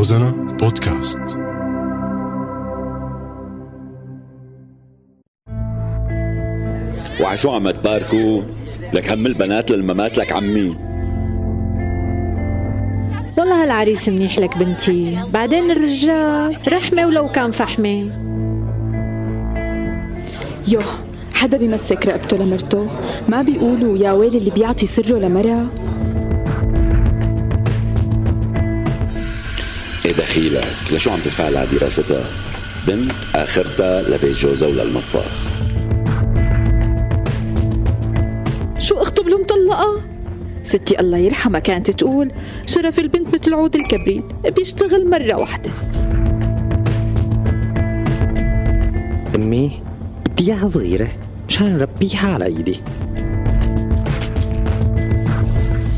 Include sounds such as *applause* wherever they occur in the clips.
روزانا بودكاست. وعشو عم تباركوا لك هم البنات للممات لك عمي. والله هالعريس منيح لك بنتي. بعدين الرجال رحمة ولو كان فحمة. يوه حدا بيمسك رقبته لمرته؟ ما بيقولوا يا ويل اللي بيعطي سره لمرة إيه دخيلك؟ لشو عم تفعل على دراستها؟ بنت آخرتها لبيت جوزها وللمطبخ شو اخته بلو مطلقة؟ ستي الله يرحمها كانت تقول شرف البنت مثل عود الكبريت بيشتغل مرة واحدة. أمي بدي إياها صغيرة مشان نربيها على إيدي.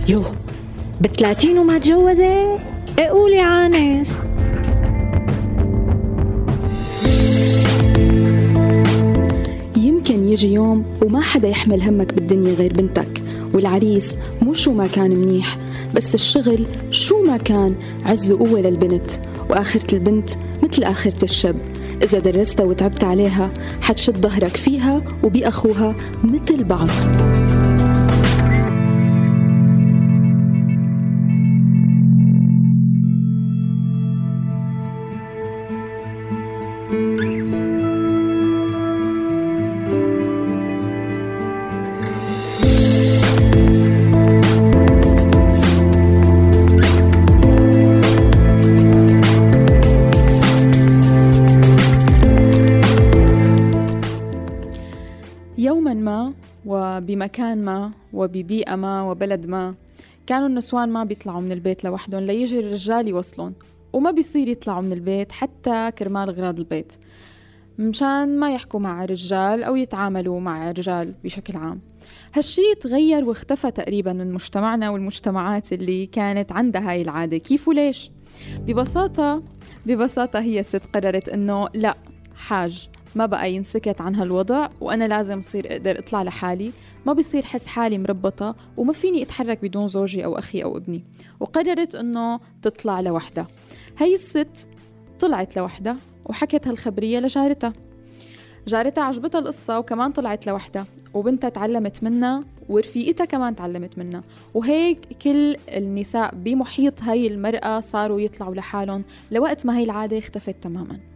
يو بثلاثين وما تجوزت؟ قولي عانس. يمكن يجي يوم وما حدا يحمل همك بالدنيا غير بنتك والعريس مو شو ما كان منيح بس الشغل شو ما كان عز وقوة للبنت وآخرة البنت مثل آخرة الشب إذا درستها وتعبت عليها حتشد ظهرك فيها وبأخوها مثل بعض. وببيئة ما وبلد ما. كانوا النسوان ما بيطلعوا من البيت لوحدهم ليجي الرجال يوصلون وما بيصير يطلعوا من البيت حتى كرمال أغراض البيت. مشان ما يحكوا مع رجال أو يتعاملوا مع رجال بشكل عام. هالشي تغير واختفى تقريبا من مجتمعنا والمجتمعات اللي كانت عندها هاي العادة. كيف وليش؟ ببساطة ببساطة هي ست قررت إنه لا حاج. ما بقى ينسكت عن هالوضع وأنا لازم اصير أقدر أطلع لحالي. ما بصير حس حالي مربطة وما فيني أتحرك بدون زوجي أو أخي أو ابني. وقررت إنه تطلع لوحدها هي الست طلعت لوحدها وحكت هالخبرية لجارتها. جارتها عجبتها القصة وكمان طلعت لوحدها وبنتها تعلمت منها ورفيقتها كمان تعلمت منها. وهيك كل النساء بمحيط هاي المرأة صاروا يطلعوا لحالهم لوقت ما هاي العادة اختفت تماماً.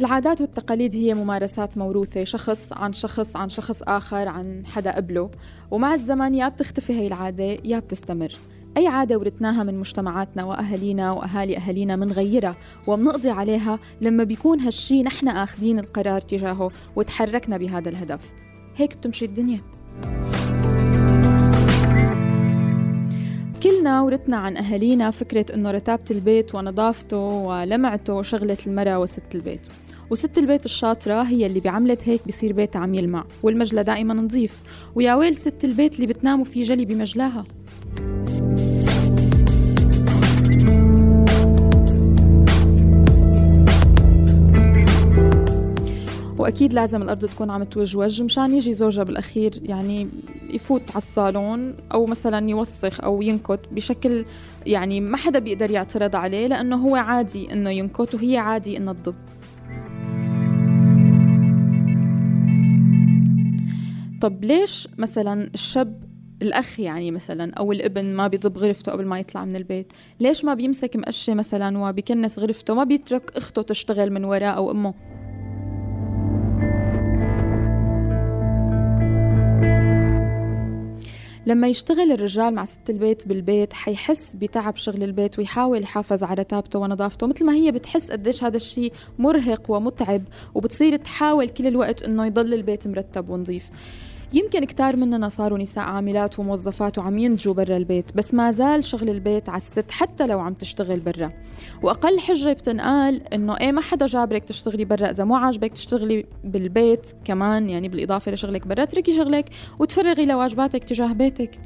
العادات والتقاليد هي ممارسات موروثة شخص عن شخص عن شخص آخر عن حدا قبله. ومع الزمن يا بتختفي هي العادة يا بتستمر. أي عادة ورثناها من مجتمعاتنا وأهالينا وأهالي أهالينا منغيرها وبنقضي عليها لما بيكون هالشي نحن آخذين القرار تجاهه وتحركنا بهذا الهدف. هيك بتمشي الدنيا. كلنا ورثنا عن أهالينا فكرة إنه رتابة البيت ونظافته ولمعته شغلة المرأة وست البيت. وست البيت الشاطرة هي اللي بعملت هيك بصير بيتها عم يلمع والمجلى دائما نظيف. ويا ويل ست البيت اللي بتنام وفي جلي بمجلاها. وأكيد لازم الأرض تكون عم توجوج مشان يجي زوجها بالأخير يعني يفوت على الصالون أو مثلا يوسخ أو ينكت بشكل يعني ما حدا بيقدر يعترض عليه لأنه هو عادي إنه ينكت وهي عادي انها تضب. طب ليش مثلا الشاب الأخ يعني مثلا أو الابن ما بيضب غرفته قبل ما يطلع من البيت؟ ليش ما بيمسك مقشة مثلا وبيكنس غرفته؟ ما بيترك أخته تشتغل من وراه أو أمه؟ لما يشتغل الرجال مع ست البيت بالبيت حيحس بتعب شغل البيت ويحاول يحافظ على رتابته ونظافته مثل ما هي بتحس قديش هذا الشيء مرهق ومتعب وبتصير تحاول كل الوقت إنه يضل البيت مرتب ونظيف. يمكن كتار مننا صاروا نساء عاملات وموظفات وعم ينتجوا برا البيت بس ما زال شغل البيت على الست حتى لو عم تشتغل برا. وأقل حجة بتنقال إنه إيه ما حدا جابرك تشتغلي برا إذا مو عاجبك تشتغلي بالبيت كمان يعني بالإضافة لشغلك برا اتركي شغلك وتفرغي لواجباتك تجاه بيتك.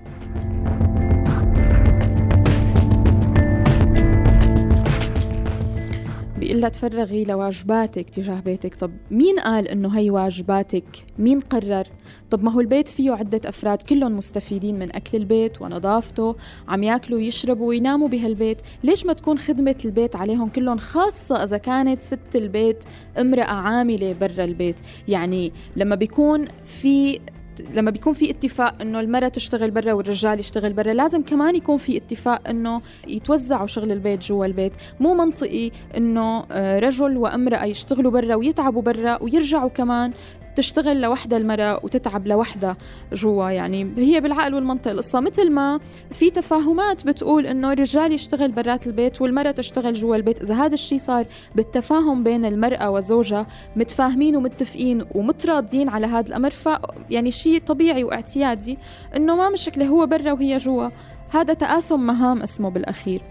بيقول لها تفرغي لواجباتك تجاه بيتك. طب مين قال إنه هي واجباتك؟ مين قرر؟ طب ما هو البيت فيه عدة أفراد كلهم مستفيدين من أكل البيت ونظافته عم ياكلوا ويشربوا ويناموا بهالبيت. ليش ما تكون خدمة البيت عليهم كلهم خاصة إذا كانت ست البيت امرأة عاملة برا البيت؟ يعني لما بيكون في لما بيكون في اتفاق إنه المرأة تشتغل برا والرجال يشتغل برا لازم كمان يكون في اتفاق إنه يتوزعوا شغل البيت جوا البيت. مو منطقي إنه آه، رجل وامرأة يشتغلوا برا ويتعبوا برا ويرجعوا كمان تشتغل لوحدها المرأة وتتعب لوحدها جوا يعني هي بالعقل والمنطق القصة. مثل ما في تفاهمات بتقول إنه الرجال يشتغل برات البيت والمرأة تشتغل جوا البيت. إذا هذا الشيء صار بالتفاهم بين المرأة وزوجها متفاهمين ومتفقين ومتراضين على هذا الأمر ف يعني شيء طبيعي واعتيادي إنه ما مشكلة هو برا وهي جوا. هذا تقاسم مهام اسمه بالأخير.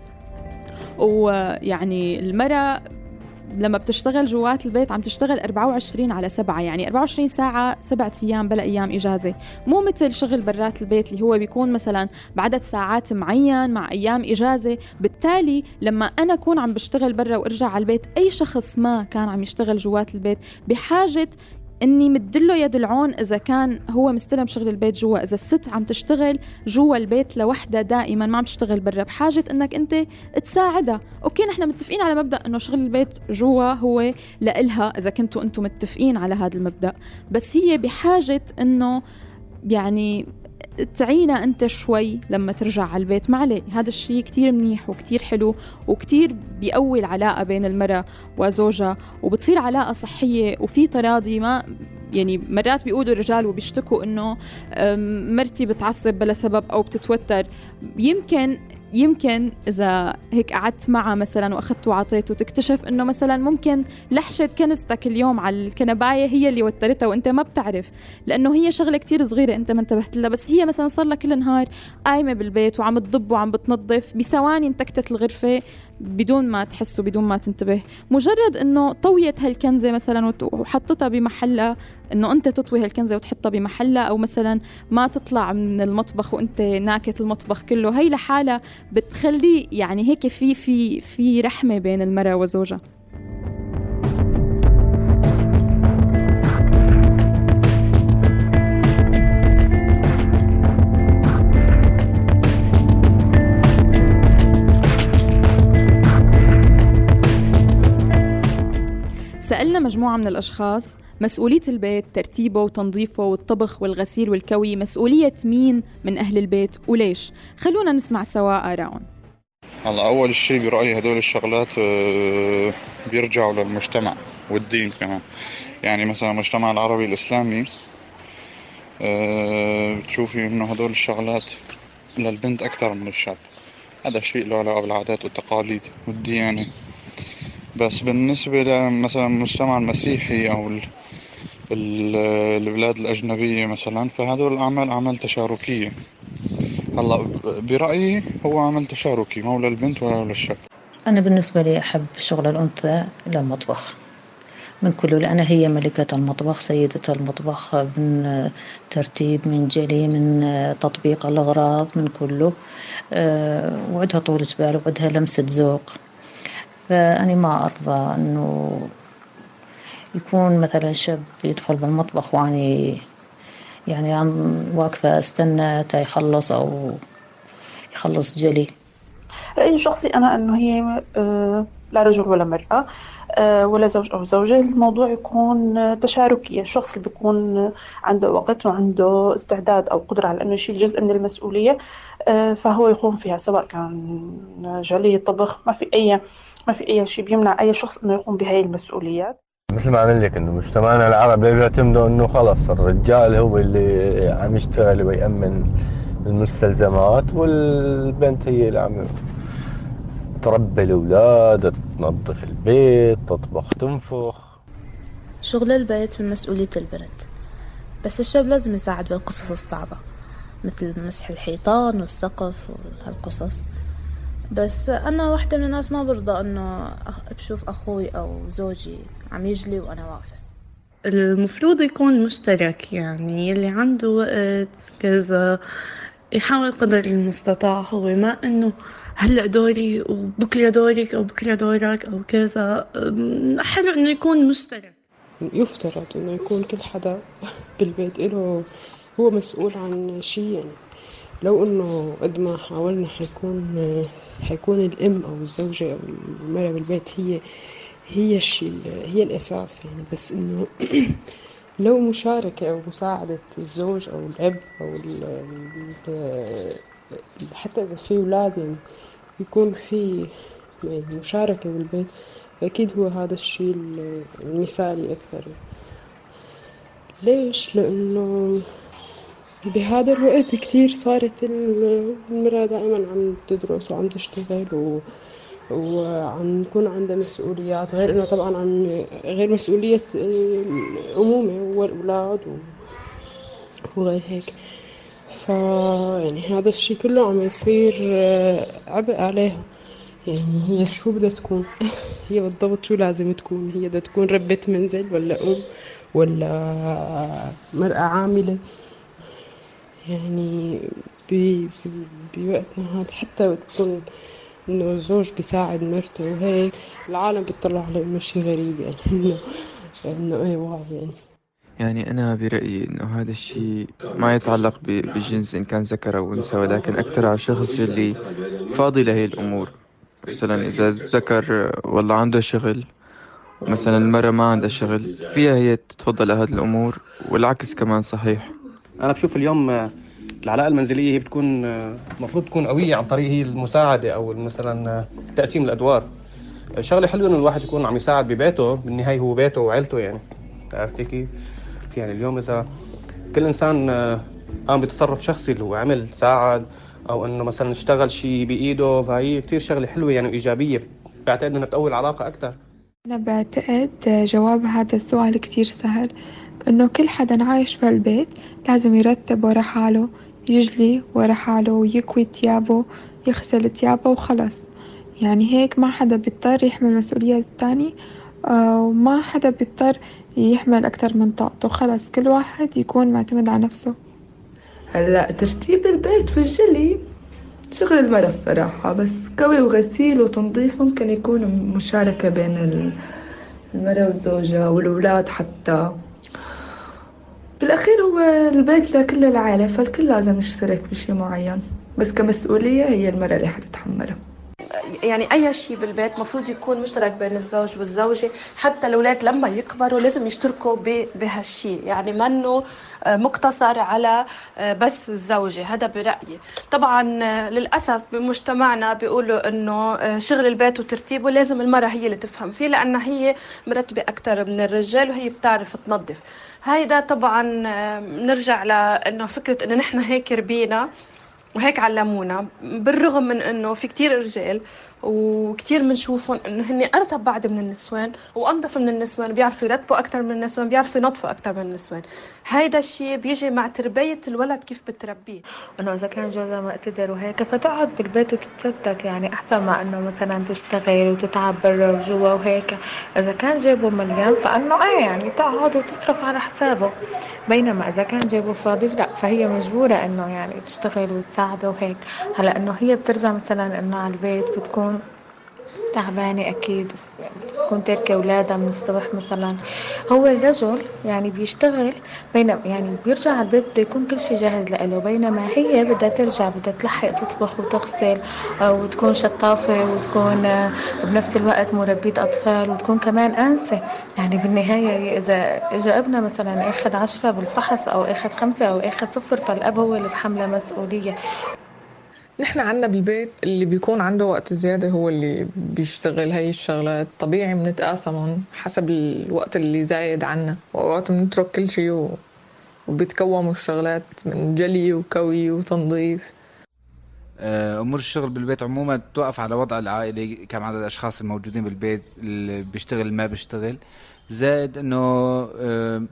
ويعني المرأة لما بتشتغل جوات البيت عم تشتغل 24 على 7 يعني 24 ساعة سبعة أيام بلا أيام إجازة. مو مثل شغل برات البيت اللي هو بيكون مثلا بعدد ساعات معين مع أيام إجازة. بالتالي لما أنا أكون عم بشتغل برا وأرجع على البيت أي شخص ما كان عم يشتغل جوات البيت بحاجة إني مدله يد العون إذا كان هو مستلم شغل البيت جوا. إذا الست عم تشتغل جوا البيت لوحدها دائما ما عم تشتغل برا. بحاجة إنك أنت تساعدها. أوكي نحن متفقين على مبدأ إنه شغل البيت جوا هو لإلها إذا كنتوا أنتم متفقين على هذا المبدأ. بس هي بحاجة إنه يعني تعينا أنت شوي لما ترجع على البيت. ما عليه هذا الشيء كتير منيح وكتير حلو وكتير بيقوي العلاقة بين المرأة وزوجها وبتصير علاقة صحية وفي تراضي. ما يعني مرات بيقولوا الرجال وبيشتكوا إنه مرتي بتعصب بلا سبب أو بتتوتر. يمكن يمكن إذا هيك قعدت معها مثلا وأخذت وعطيته تكتشف إنه مثلا ممكن لحشة كنستك اليوم على الكنباية هي اللي وترتها وأنت ما بتعرف لأنه هي شغلة كتير صغيرة أنت ما انتبهت لها بس هي مثلا صار لها كل نهار قايمة بالبيت وعم تضب وعم بتنظف بثواني انتكتت الغرفة بدون ما تحس وبدون ما تنتبه. مجرد إنه طويت هالكنزة مثلا وحطتها بمحلها إنه أنت تطوي هالكنزة وتحطها بمحلها أو مثلا ما تطلع من المطبخ وأنت ناكت المطبخ كله هي لحالها بتخلي يعني هيك في في في رحمة بين المرأة وزوجها. سألنا مجموعة من الأشخاص مسؤولية البيت ترتيبه وتنظيفه والطبخ والغسيل والكوي مسؤولية مين من أهل البيت وليش؟ خلونا نسمع سوا آراءهم هلا أول شيء برأيي هدول الشغلات آه، بيرجعوا للمجتمع والدين كمان. يعني مثلا المجتمع العربي الإسلامي آه، بتشوفي إنه هدول الشغلات للبنت أكثر من الشاب. هذا شيء له علاقة بالعادات والتقاليد والديانة. بس بالنسبة لمثلا المجتمع المسيحي أو البلاد الأجنبية مثلا فهذول الأعمال أعمال تشاركية. هلأ برأيي هو عمل تشاركي مو للبنت ولا للشاب. أنا بالنسبة لي أحب شغل الأنثى للمطبخ. من كله لأن هي ملكة المطبخ سيدة المطبخ من ترتيب من جلي من تطبيق الأغراض من كله. أه، وعدها طولة بال وعدها لمسة ذوق. فأنا ما أرضى إنه يكون مثلا شاب يدخل بالمطبخ وأني يعني عم واقفة أستنى تا يخلص أو يخلص جلي. رأيي الشخصي أنا أنه هي آه، لا رجل ولا مرأة آه، ولا زوج أو زوجة. الموضوع يكون تشاركي. الشخص اللي بيكون عنده وقت وعنده استعداد أو قدرة على أنه يشيل جزء من المسؤولية آه، فهو يقوم فيها سواء كان جلي طبخ ما في أي ما في أي شيء بيمنع أي شخص أنه يقوم بهاي المسؤوليات. مثل ما عمل لك إنه مجتمعنا العربي بيعتمدوا إنه خلص الرجال هو اللي عم يشتغل ويأمن المستلزمات والبنت هي اللي عم تربي الأولاد تنظف البيت تطبخ تنفخ. شغل البيت من مسؤولية البنت بس الشاب لازم يساعد بالقصص الصعبة مثل مسح الحيطان والسقف وهالقصص. بس أنا واحدة من الناس ما برضى إنه بشوف أخوي أو زوجي عم يجلي وأنا واقفة. المفروض يكون مشترك يعني اللي عنده وقت كذا يحاول قدر المستطاع هو ما إنه هلأ دوري وبكرة دورك أو بكرة دورك أو كذا. حلو إنه يكون مشترك. يفترض إنه يكون كل حدا بالبيت له هو مسؤول عن شيء يعني لو إنه قد ما حاولنا حيكون حيكون الأم أو الزوجة أو المرأة بالبيت هي هي الشيء هي الأساس يعني بس إنه *clears throat* لو مشاركة أو مساعدة الزوج أو الأب أو حتى إذا في أولاد يعني يكون في يعني مشاركة بالبيت أكيد هو هذا الشيء المثالي أكثر ليش؟ لأنه بهذا الوقت كتير صارت المرأة دائما عم تدرس وعم تشتغل و... وعم عندها مسؤوليات غير إنه طبعا عن غير مسؤولية أمومة والأولاد و... وغير هيك. ف يعني هذا الشي كله عم يصير عبء عليها. يعني هي شو بدها تكون؟ *laughs* هي بالضبط شو لازم تكون؟ هي بدها تكون ربة منزل ولا أم ولا مرأة عاملة؟ يعني بوقتنا هذا حتى تكون إنه الزوج بيساعد مرته وهيك العالم بتطلع عليه إنه شي غريب يعني *laughs* انه إنه إيه واو يعني. يعني أنا برأيي إنه هذا الشيء ما يتعلق بالجنس إن كان ذكر أو أنثى ولكن أكثر على الشخص اللي فاضي لهي الأمور. مثلا إذا ذكر والله عنده شغل ومثلا المرأة ما عندها شغل فيها هي تتفضل هذه الأمور والعكس كمان صحيح. أنا بشوف اليوم العلاقة المنزلية هي بتكون المفروض تكون قوية عن طريق هي المساعدة أو مثلا تقسيم الأدوار. شغلة حلوة إنه الواحد يكون عم يساعد ببيته بالنهاية هو بيته وعيلته يعني. عرفتي كيف؟ يعني اليوم إذا كل إنسان قام بتصرف شخصي اللي هو عمل ساعد أو إنه مثلا اشتغل شيء بإيده فهي كثير شغلة حلوة يعني وإيجابية. بعتقد إنها تقوي العلاقة أكثر أنا بعتقد جواب هذا السؤال كثير سهل. إنه كل حدا عايش بهالبيت لازم يرتب ورا حاله يجلي ورا حاله ويكوي تيابه يغسل تيابه وخلص. يعني هيك ما حدا بيضطر يحمل مسؤولية التاني آه، وما حدا بيضطر يحمل أكتر من طاقته. خلص كل واحد يكون معتمد على نفسه. هلا ترتيب البيت في الجلي شغل المرأة الصراحة بس كوي وغسيل وتنظيف ممكن يكون مشاركة بين المرأة والزوجة والأولاد حتى. بالأخير هو البيت لكل العائلة فالكل لازم يشترك بشي معين. بس كمسؤولية هي المرأة اللي حتتحملها يعني أي شيء بالبيت مفروض يكون مشترك بين الزوج والزوجة. حتى الأولاد لما يكبروا لازم يشتركوا بهالشيء. يعني منه آه، مقتصر على آه، بس الزوجة. هذا برأيي. طبعا آه، للأسف بمجتمعنا بيقولوا إنه شغل البيت وترتيبه لازم المرأة هي اللي تفهم فيه لانها هي مرتبة أكثر من الرجال وهي بتعرف تنظف. هيدا طبعا نرجع لإنه فكرة إنه نحن هيك ربينا. وهيك علمونا بالرغم من إنه في كتير رجال وكتير بنشوفهم إنه هن أرتب بعد من النسوان وأنظف من النسوان بيعرفوا يرتبوا أكثر من النسوان بيعرفوا ينظفوا أكثر من النسوان. هيدا الشيء بيجي مع تربية الولد كيف بتربيه. إنه إذا كان جوزها مقتدر وهيك فتقعد بالبيت وتتستت يعني أحسن ما إنه مثلا تشتغل وتتعب برا وجوا وهيك. إذا كان جيبه مليان فإنه إيه يعني تقعد وتصرف على حسابه. بينما إذا كان جيبه فاضي لا فهي مجبورة إنه يعني تشتغل وتساعده وهيك. هلا إنه هي بترجع مثلا انه على البيت بتكون تعبانة أكيد. بتكون تركة أولادها من الصبح مثلا. هو الرجل يعني بيشتغل بينما يعني بيرجع على البيت بده يكون كل شيء جاهز لإله بينما هي بدها ترجع بدها تلحق تطبخ وتغسل آه، وتكون شطافة وتكون آه، بنفس الوقت مربية أطفال وتكون كمان أنسة. يعني بالنهاية إذا إجا ابنها مثلا أخذ عشرة بالفحص أو أخذ خمسة أو أخذ صفر فالأب هو اللي بحمله مسؤولية. نحن عنا بالبيت اللي بيكون عنده وقت زيادة هو اللي بيشتغل هاي الشغلات. طبيعي بنتقاسمهم حسب الوقت اللي زايد عنا. وأوقات بنترك كل شي وبيتكوموا الشغلات من جلي وكوي وتنظيف. آه، أمور الشغل بالبيت عموما توقف على وضع العائلة كم عدد الأشخاص الموجودين بالبيت اللي بيشتغل ما بيشتغل. زائد إنه آه،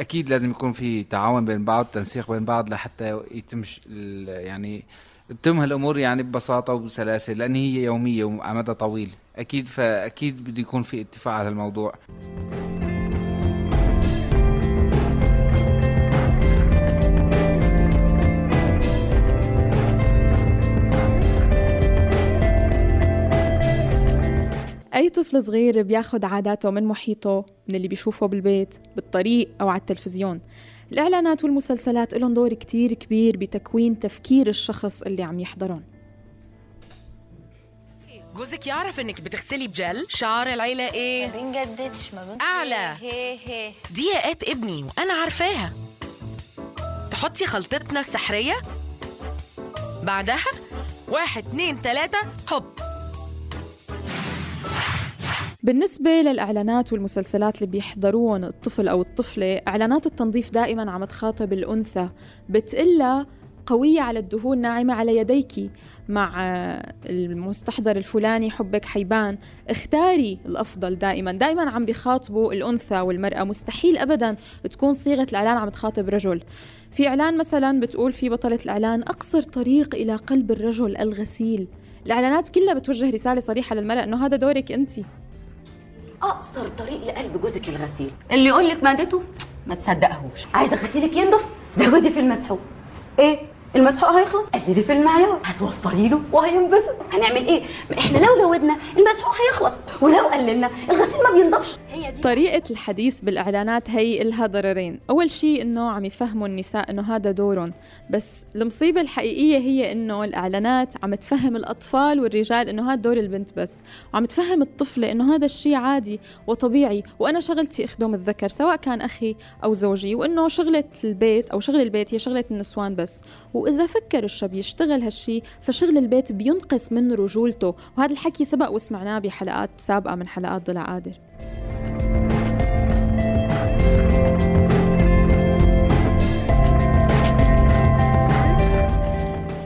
أكيد لازم يكون في تعاون بين بعض تنسيق بين بعض لحتى يتم يعني تتم هالأمور يعني ببساطة وبسلاسة لأن هي يومية وعلى مدى طويل. أكيد فاكيد بده يكون في اتفاق على الموضوع أي طفل صغير بياخد عاداته من محيطه من اللي بيشوفه بالبيت بالطريق أو على التلفزيون. الإعلانات والمسلسلات لهم دور كتير كبير بتكوين تفكير الشخص اللي عم يحضرهم. جوزك يعرف إنك بتغسلي بجل؟ شعر العيلة إيه؟ ما بنجددش ما بنت أعلى. هي هي. دقيقات ابني وأنا عارفاها. تحطي خلطتنا السحرية؟ بعدها؟ واحد اتنين تلاتة هوب. بالنسبة للإعلانات والمسلسلات اللي بيحضروهم الطفل أو الطفلة إعلانات التنظيف دائما عم تخاطب الأنثى بتقلها قوية على الدهون ناعمة على يديك. مع آه، المستحضر الفلاني حبك حيبان اختاري الأفضل دائما. دائما عم بيخاطبوا الأنثى والمرأة. مستحيل أبدا تكون صيغة الإعلان عم تخاطب رجل. في إعلان مثلا بتقول في بطلة الإعلان أقصر طريق إلى قلب الرجل الغسيل. الإعلانات كلها بتوجه رسالة صريحة للمرأة إنه هذا دورك أنت. أقصر طريق لقلب جوزك الغسيل. اللي يقول لك معدته ما تصدقهوش. عايزة غسيلك ينضف؟ زودي في المسحوق. إيه؟ المسحوق هيخلص قللي في المعيار هتوفري له وهينبسط. هنعمل إيه؟ ما إحنا لو زودنا المسحوق هيخلص. ولو قللنا الغسيل ما بينضفش. هي دي. طريقة الحديث بالإعلانات هي إلها ضررين. أول شيء إنه عم يفهموا النساء إنه هذا دورهم. بس المصيبة الحقيقية هي إنه الإعلانات عم تفهم الأطفال والرجال إنه هذا دور البنت بس. وعم تفهم الطفلة إنه هذا الشيء عادي وطبيعي. وأنا شغلتي أخدم الذكر سواء كان أخي أو زوجي. وإنه شغلة البيت أو شغل البيت هي شغلة النسوان بس. وإذا فكر الشاب يشتغل هالشي فشغل البيت بينقص من رجولته. وهذا الحكي سبق وسمعناه بحلقات سابقة من حلقات ضلع قادر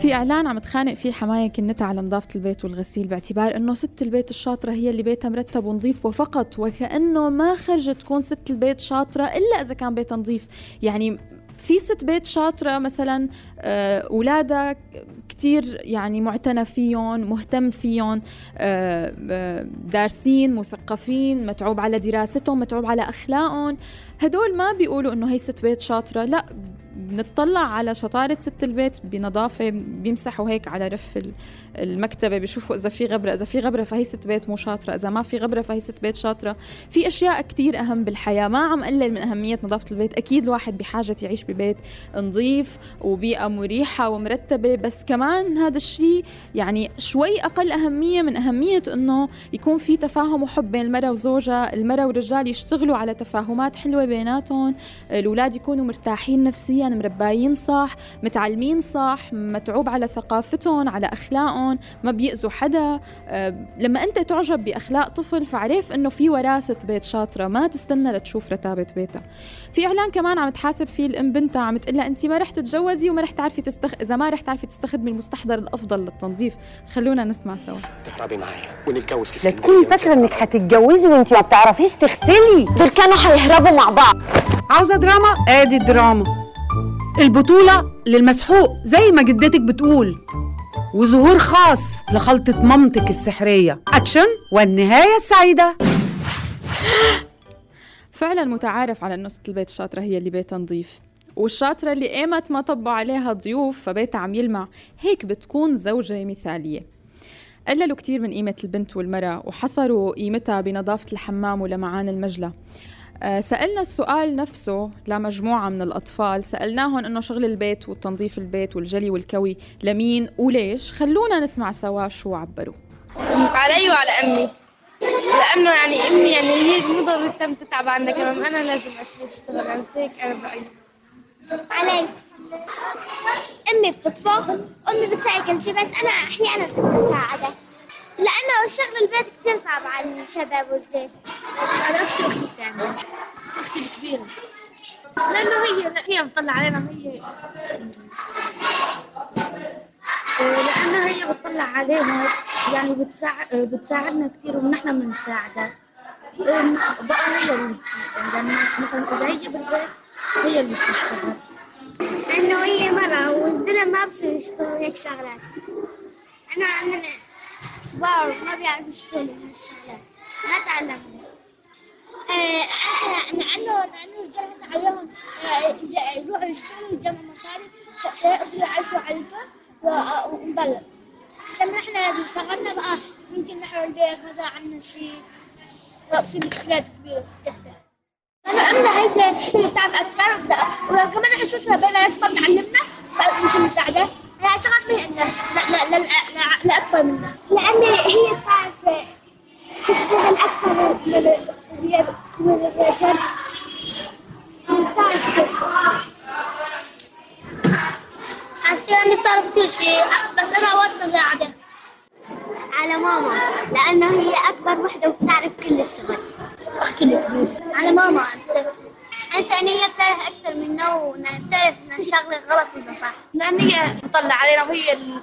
في إعلان عم تخانق فيه حماية كنتها على نظافة البيت والغسيل باعتبار إنه ست البيت الشاطرة هي اللي بيتها مرتب ونظيف وفقط وكأنه ما خرجت تكون ست البيت شاطرة إلا إذا كان بيتها نظيف. يعني في ست بيت شاطرة مثلا آه، أولادها كتير يعني معتنى فيهم مهتم فيهم آه، آه، دارسين مثقفين متعوب على دراستهم متعوب على أخلاقهم. هدول ما بيقولوا إنه هي ست بيت شاطرة لا بنطلع على شطارة ست البيت بنظافة بيمسحوا هيك على رف ال- المكتبة بيشوفوا إذا في غبرة إذا في غبرة فهي ست بيت مو شاطرة إذا ما في غبرة فهي ست بيت شاطرة. في أشياء كتير أهم بالحياة ما عم قلل من أهمية نظافة البيت. أكيد الواحد بحاجة يعيش ببيت نظيف وبيئة مريحة ومرتبة بس كمان هذا الشيء يعني شوي أقل أهمية من أهمية إنه يكون في تفاهم وحب بين المرأة وزوجها المرأة والرجال يشتغلوا على تفاهمات حلوة بيناتهم الأولاد يكونوا مرتاحين نفسيا. مربايين صح متعلمين صح متعوب على ثقافتهم على أخلاقهم ما بيأذوا حدا. أه، لما أنت تعجب بأخلاق طفل فعرف إنه في وراثة بيت شاطرة ما تستنى لتشوف رتابة بيتها في إعلان كمان عم تحاسب فيه الأم بنتها عم تقول لها أنت ما رح تتجوزي وما رح تعرفي تستخ... إذا ما رح تعرفي تستخدمي المستحضر الأفضل للتنظيف. خلونا نسمع سوا. تهربي معايا ونتجوز في اسكندرية. تكوني فاكرة إنك هتتجوزي وأنت ما بتعرفيش تغسلي. دول كانوا هيهربوا مع بعض. عاوزة دراما؟ ادي الدراما. البطولة للمسحوق زي ما جدتك بتقول. وظهور خاص لخلطة مامتك السحرية. أكشن والنهاية السعيدة. *gasps* فعلا متعارف على ست البيت الشاطرة هي اللي بيتها نظيف. والشاطرة اللي قامت ما طبوا عليها ضيوف فبيتها عم يلمع هيك بتكون زوجة مثالية. قللوا كتير من قيمة البنت والمرأة وحصروا قيمتها بنظافة الحمام ولمعان المجلة. سألنا السؤال نفسه لمجموعة من الأطفال. سألناهم إنه شغل البيت وتنظيف البيت والجلي والكوي لمين وليش؟ خلونا نسمع سوا شو عبروا. علي وعلى أمي. لأنه يعني أمي يعني هي مو ضروري تم تتعب عندها كمان. أنا لازم أشتغل أنا هيك أنا برايي علي. أمي بتطبخ أمي بتساعد كل شيء بس انا أحيانا كنت بساعدها لأنه شغل البيت كثير صعب على الشباب والرجال أختي أختي بتعمل أختي الكبيره لأنه هي هي بتطلع علينا هي لأنه هي بتطلع علينا يعني بتساعد بتساعدنا كثير ونحن بنساعدها. أم، بقى هي اللي يعني مثلا إذا هي بالبيت هي اللي بتشتغل. لأنه هي مرة والزلم ما بصير يشتغلوا هيك شغلات. أنا أنا بعرف ما بيعرف يشتغلوا هالشغلات ما تعلمنا. آه، لأنه لأنه الرجال هلا عليهم آه، يروحوا يشتغلوا يجمعوا مصاري عشان يقدروا يعيشوا عيلتهم ونضل لما إحنا إذا اشتغلنا بقى ممكن نحرق البيت ما ضاع عنا شيء. وتصير مشكلات كبيرة تتكسر أنا أمنا هيك بتعرف وبدأ وكمان حسسها بين أكبر تعلمنا؟ مش المساعدة هي شغلت مهنة لا لا لا لأكبر منا لأن هي بتعرف تشتغل أكثر من الرجال. تشتغل أصير أني بتعرف كل شيء بس أنا أود مساعدة على ماما لأنها هي أكبر وحدة وبتعرف كل الشغل. أختي الكبيرة على ماما أنسى هي بتعرف أكثر منا إن الشغلة غلط وإذا صح. لأن هي بتطلع علينا وهي ال...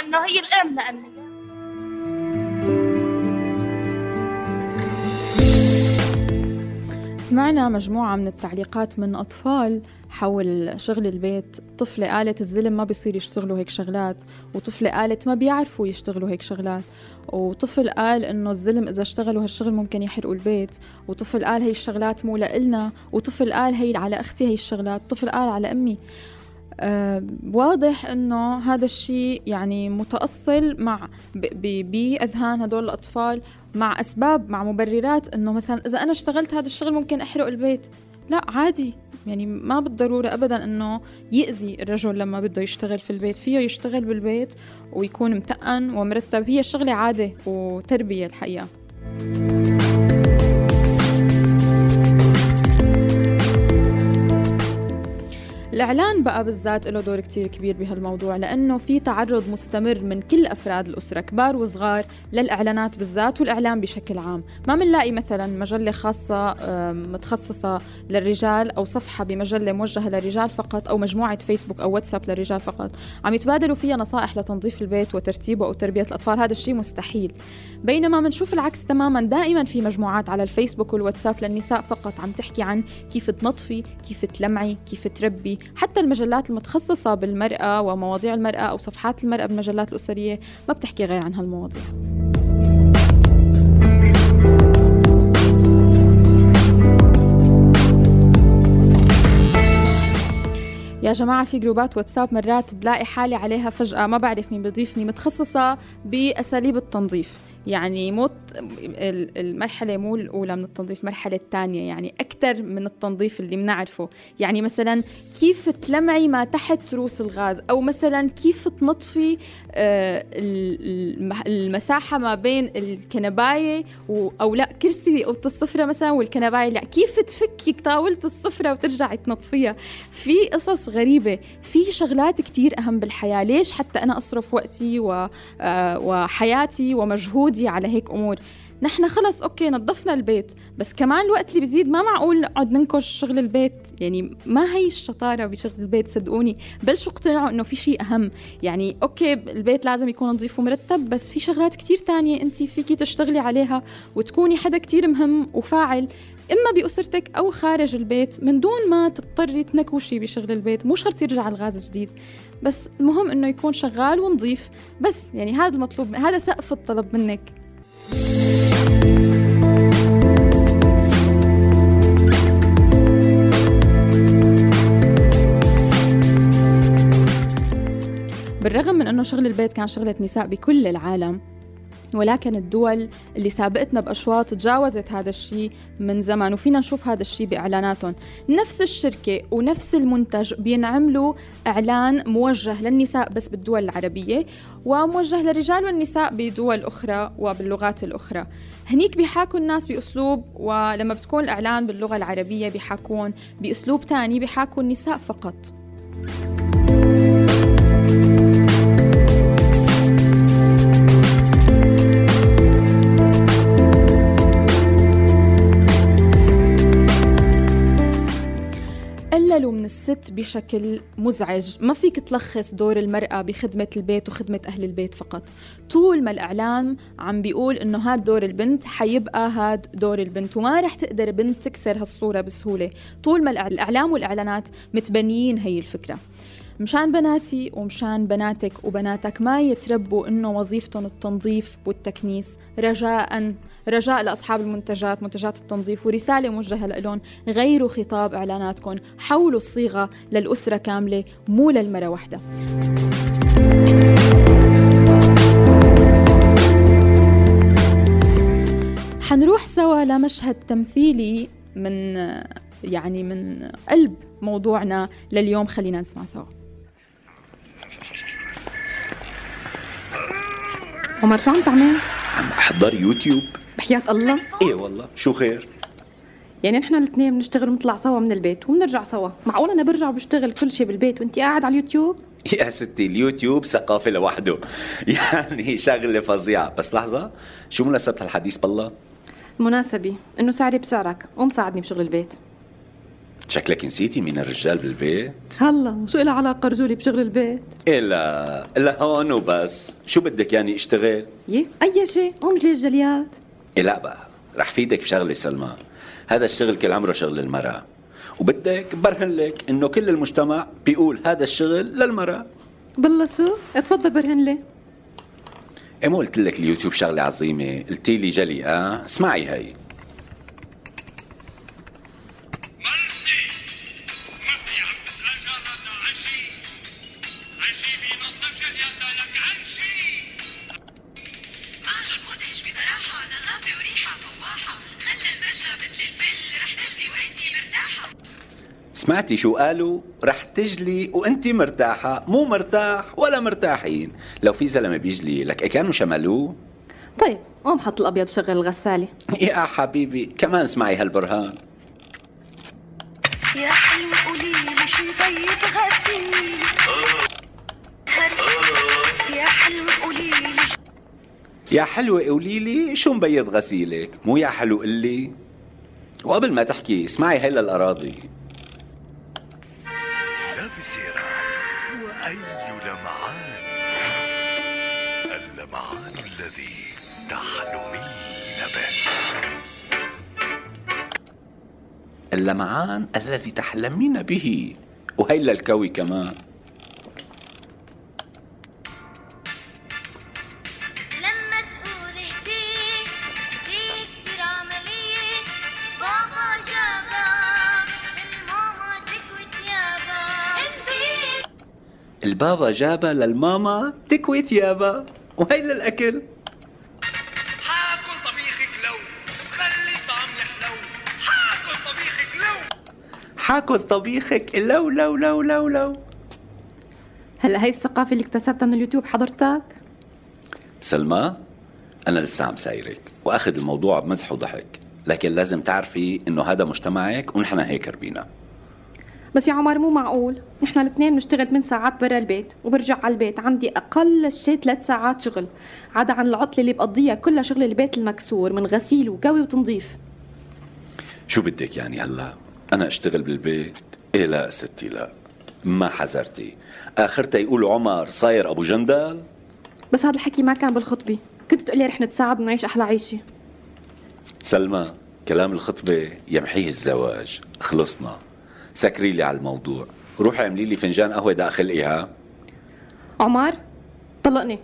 إنه هي الأم لأني. سمعنا مجموعة من التعليقات من أطفال حول شغل البيت. طفلة قالت الزلم ما بيصير يشتغلوا هيك شغلات وطفلة قالت ما بيعرفوا يشتغلوا هيك شغلات. وطفل قال إنه الزلم إذا اشتغلوا هالشغل ممكن يحرقوا البيت. وطفل قال هي الشغلات مو لإلنا. وطفل قال هي على أختي هي الشغلات. طفل قال على أمي. آه واضح إنه هذا الشيء يعني متأصل مع بأذهان هدول الأطفال مع أسباب مع مبررات إنه مثلا إذا أنا اشتغلت هذا الشغل ممكن أحرق البيت. لا عادي. يعني ما بالضرورة أبدا أنه يأذي الرجل لما بده يشتغل في البيت. فيه يشتغل بالبيت ويكون متقن ومرتب. هي شغلة عادة وتربية الحقيقة. الإعلان بقى بالذات له دور كتير كبير بهالموضوع لأنه في تعرض مستمر من كل أفراد الأسرة كبار وصغار للإعلانات بالذات والإعلام بشكل عام. ما بنلاقي مثلا مجلة خاصة متخصصة للرجال أو صفحة بمجلة موجهة للرجال فقط أو مجموعة فيسبوك أو واتساب للرجال فقط. عم يتبادلوا فيها نصائح لتنظيف البيت وترتيبه أو تربية الأطفال هذا الشيء مستحيل. بينما بنشوف العكس تماما دائما في مجموعات على الفيسبوك والواتساب للنساء فقط عم تحكي عن كيف تنظفي كيف تلمعي كيف تربي. حتى المجلات المتخصصة بالمرأة ومواضيع المرأة أو صفحات المرأة بالمجلات الأسرية ما بتحكي غير عن هالمواضيع. يا جماعة في جروبات واتساب مرات بلاقي حالي عليها فجأة ما بعرف مين بضيفني متخصصة بأساليب التنظيف. يعني مو المرحلة مو الأولى من التنظيف المرحلة الثانية يعني أكثر من التنظيف اللي بنعرفه يعني مثلا كيف تلمعي ما تحت روس الغاز؟ أو مثلا كيف تنظفي آه، المساحة ما بين الكنباية أو لا كرسي أوضة السفرة مثلا والكنباية. لا كيف تفكي طاولة السفرة وترجعي تنظفيها؟ في قصص غريبة في شغلات كتير أهم بالحياة. ليش حتى أنا أصرف وقتي آه، وحياتي ومجهودي مجهودي على هيك أمور؟ نحن خلص okay نظفنا البيت بس كمان الوقت اللي بيزيد ما معقول نقعد ننكش شغل البيت. يعني ما هي الشطارة بشغل البيت صدقوني. بلشوا اقتنعوا إنه في شيء أهم. يعني okay البيت لازم يكون نظيف ومرتب بس في شغلات كتير تانية انت فيكي تشتغلي عليها وتكوني حدا كتير مهم وفاعل إما بأسرتك أو خارج البيت. من دون ما تضطري تنكوشي بشغل البيت مو شرط يرجع الغاز جديد. بس المهم إنه يكون شغال ونظيف. بس يعني هذا المطلوب هذا سقف الطلب منك. بالرغم من أنه شغل البيت كان شغلة نساء بكل العالم ولكن الدول اللي سابقتنا بأشواط تجاوزت هذا الشيء من زمان وفينا نشوف هذا الشيء بإعلاناتهم. نفس الشركة ونفس المنتج بينعملوا إعلان موجه للنساء بس بالدول العربية وموجه للرجال والنساء بدول أخرى وباللغات الأخرى. هنيك بيحاكوا الناس بأسلوب ولما بتكون الإعلان باللغة العربية بيحاكون بأسلوب تاني بيحاكوا النساء فقط. قللوا من الست بشكل مزعج. ما فيك تلخص دور المرأة بخدمة البيت وخدمة أهل البيت فقط. طول ما الإعلام عم بيقول إنه هاد دور البنت حيبقى هاد دور البنت وما رح تقدر بنت تكسر هالصورة بسهولة. طول ما الإعلام والإعلانات متبنيين هي الفكرة. مشان بناتي ومشان بناتك وبناتك ما يتربوا إنه وظيفتهم التنظيف والتكنيس. رجاء رجاء لأصحاب المنتجات منتجات التنظيف ورسالة موجهة لهم غيروا خطاب إعلاناتكم. حولوا الصيغة للأسرة كاملة مو للمره واحدة حنروح سوا لمشهد تمثيلي من يعني من قلب موضوعنا لليوم. خلينا نسمع سوا. عمر شو عم تعمل؟ عم أحضر يوتيوب. بحياة الله. إيه والله شو خير؟ يعني نحن الاثنين بنشتغل ونطلع سوا من البيت وبنرجع سوا. معقول أنا برجع وبشتغل كل شيء بالبيت وانت قاعد على اليوتيوب؟ يا ستي اليوتيوب ثقافة لوحده. *laughs* يعني شغلة فظيعة. بس لحظة شو مناسبة الحديث بالله؟ مناسبة. إنه سعري بسعرك. ومساعدني بشغل البيت. شكلك نسيتي مين الرجال بالبيت؟ هلا وشو لها علاقة رجولي بشغل البيت. إلا إلا هون وبس. شو بدك يعني اشتغل؟ يه أي شيء. قوم جلي الجليات. لا بقى رح فيدك بشغلة سلمى. هذا الشغل كل عمره شغل المرأة. وبدك برهن لك إنه كل المجتمع بيقول هذا الشغل للمرأة. بالله شو اتفضل برهن لي. إيه مو قلت لك اليوتيوب شغلة عظيمة قلتي لي جلي آه؟ اسمعي هي. سمعتي شو قالوا؟ رح تجلي وانت مرتاحة مو مرتاح ولا مرتاحين. لو في زلمة بيجلي لك كانوا شملوه؟ طيب قوم حط الأبيض شغل الغسالة. *laughs* يا حبيبي كمان اسمعي هالبرهان. يا حلو قولي لي شو بيت غسيل؟ يا حلو قولي لي يا حلوة قولي لي شو مبيض غسيلك؟ مو يا حلو قلي؟ وقبل ما تحكي اسمعي هي للأراضي. اللمعان الذي تحلمين به. وهي للكوي كمان. البابا جابها للماما تكوي تيابا. وهي للأكل حاكل طبيخك. لو لو لو لو لو. هلا هي الثقافة اللي اكتسبتها من اليوتيوب حضرتك؟ سلمى أنا لسه عم سايرك وأخذ الموضوع بمزح وضحك لكن لازم تعرفي إنه هذا مجتمعك ونحن هيك ربينا. بس يا عمر مو معقول. نحن الاثنين بنشتغل 8 ساعات برا البيت وبرجع على البيت عندي أقل شيء 3 ساعات شغل عدا عن العطلة اللي بقضيها كلها شغل البيت المكسور من غسيل وكوي وتنظيف. شو بدك يعني هلا؟ أنا أشتغل بالبيت إيه لا ستي لا. ما حذرتي. آخرتها يقولوا عمر صاير أبو جندل؟ بس هذا الحكي ما كان بالخطبة. كنت تقولي رح نتساعد ونعيش أحلى عيشة. سلمى كلام الخطبة يمحيه الزواج. خلصنا. سكري لي على الموضوع. روحي اعملي لي فنجان قهوة داخل إيها عمر طلقني.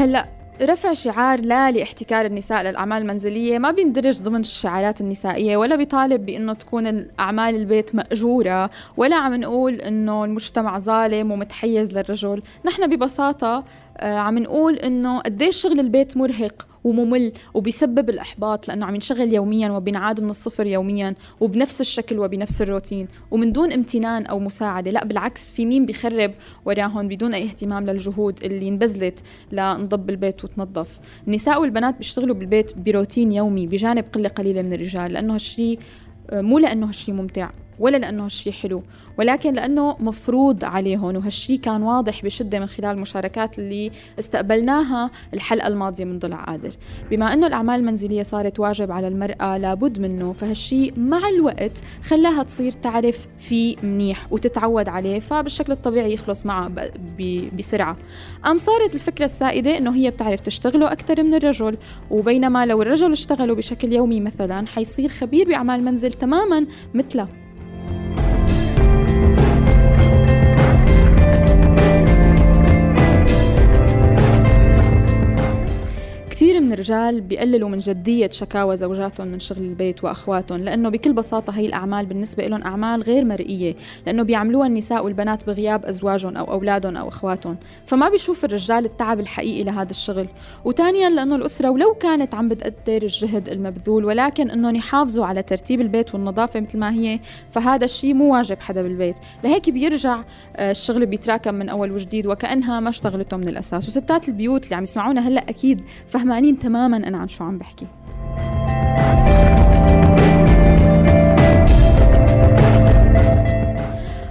هلا رفع شعار لا لاحتكار النساء للأعمال المنزلية. ما بيندرج ضمن الشعارات النسائية ولا بيطالب بأنه تكون الأعمال البيت مأجورة ولا عم نقول أنه المجتمع ظالم ومتحيز للرجل. نحن ببساطة آه، عم نقول أنه قديش شغل البيت مرهق. وممل وبيسبب الإحباط لأنه عم ينشغل يوميا وبينعاد من الصفر يوميا وبنفس الشكل وبنفس الروتين ومن دون امتنان أو مساعدة. لا بالعكس في مين بيخرب وراهم بدون أي اهتمام للجهود اللي انبذلت لنضب البيت وتنظف؟ النساء والبنات بيشتغلوا بالبيت بروتين يومي بجانب قلة قليلة من الرجال لأنه هالشي مو لأنه هالشي ممتع. ولا لأنه هالشي حلو ولكن لأنه مفروض عليهم وهالشي كان واضح بشدة من خلال المشاركات اللي استقبلناها الحلقة الماضية من ضلع قادر. بما أنه الأعمال المنزلية صارت واجب على المرأة لابد منه فهالشي مع الوقت خلاها تصير تعرف فيه منيح وتتعود عليه فبالشكل الطبيعي يخلص معها بسرعة. أم صارت الفكرة السائدة أنه هي بتعرف تشتغله أكثر من الرجل وبينما لو الرجل اشتغله بشكل يومي مثلا حيصير خبير بأعمال المنزل تماما مثله. كثير من الرجال بيقللوا من جدية شكاوى زوجاتهم من شغل البيت وأخواتهم لأنه بكل بساطة هي الأعمال بالنسبة لهم أعمال غير مرئية لأنه بيعملوها النساء والبنات بغياب أزواجهم أو أولادهم أو أخواتهم فما بيشوف الرجال التعب الحقيقي لهذا الشغل. وثانيا لأنه الأسرة ولو كانت عم بتقدر الجهد المبذول ولكن أنهم يحافظوا على ترتيب البيت والنظافة مثل ما هي فهذا الشيء مو واجب حدا بالبيت. لهيك بيرجع آه، الشغل بيتراكم من أول وجديد وكأنها ما اشتغلته من الأساس. وستات البيوت اللي عم يسمعونا هلأ أكيد فهمانين تماما. أنا عن شو عم بحكي؟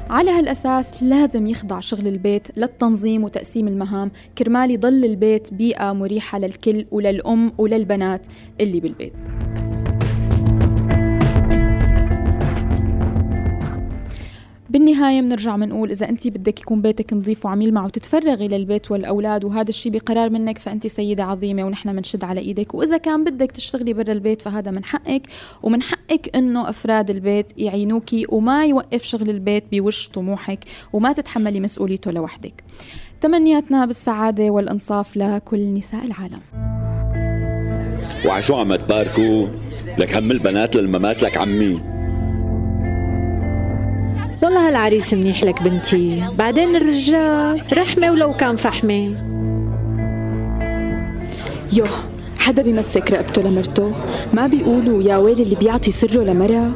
على هالأساس لازم يخضع شغل البيت للتنظيم وتقسيم المهام. كرمال يضل البيت بيئة مريحة للكل وللأم وللبنات اللي بالبيت. بالنهاية بنرجع بنقول إذا أنت بدك يكون بيتك نظيف وعم يلمع وتتفرغي للبيت والأولاد وهذا الشيء بقرار منك فأنت سيدة عظيمة ونحن بنشد على إيدك وإذا كان بدك تشتغلي برا البيت فهذا من حقك ومن حقك إنه أفراد البيت يعينوكي وما يوقف شغل البيت بوش طموحك وما تتحملي مسؤوليته لوحدك. تمنياتنا بالسعادة والإنصاف لكل نساء العالم. وعشو عم تباركوا لك هم البنات للممات لك عمي. والله هالعريس منيح لك بنتي. بعدين الرجال رحمة ولو كان فحمة. يوه حدا بيمسك رقبته لمرته؟ ما بيقولوا يا ويلي اللي بيعطي سره لمرة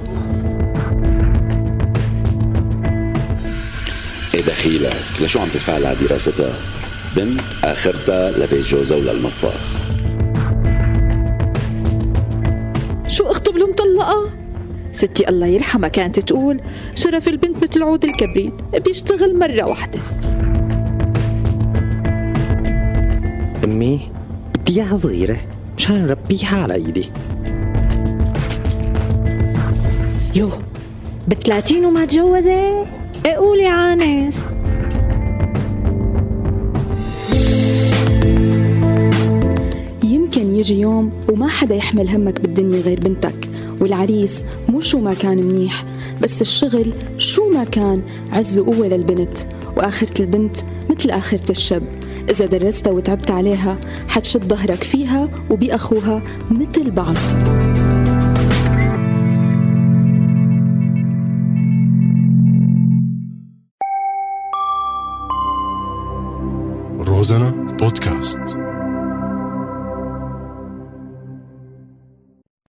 إيه دخيلك؟ لشو عم تدفع على دراستها؟ بنت آخرتها لبيت جوزها وللمطبخ شو أخطب له مطلقة ستي الله يرحمها كانت تقول شرف البنت مثل عود الكبريت بيشتغل مرة واحدة. أمي بدي إياها صغيرة مشان نربيها على إيدي يو بثلاثين وما تجوزت؟ إيه قولي عانس. يمكن يجي يوم وما حدا يحمل همك بالدنيا غير بنتك. والعريس مو شو ما كان منيح بس الشغل شو ما كان عز وقوة للبنت. وآخرة البنت مثل آخرة الشاب. إذا درستها وتعبت عليها حتشد ظهرك فيها وبأخوها مثل بعض. روزانا بودكاست.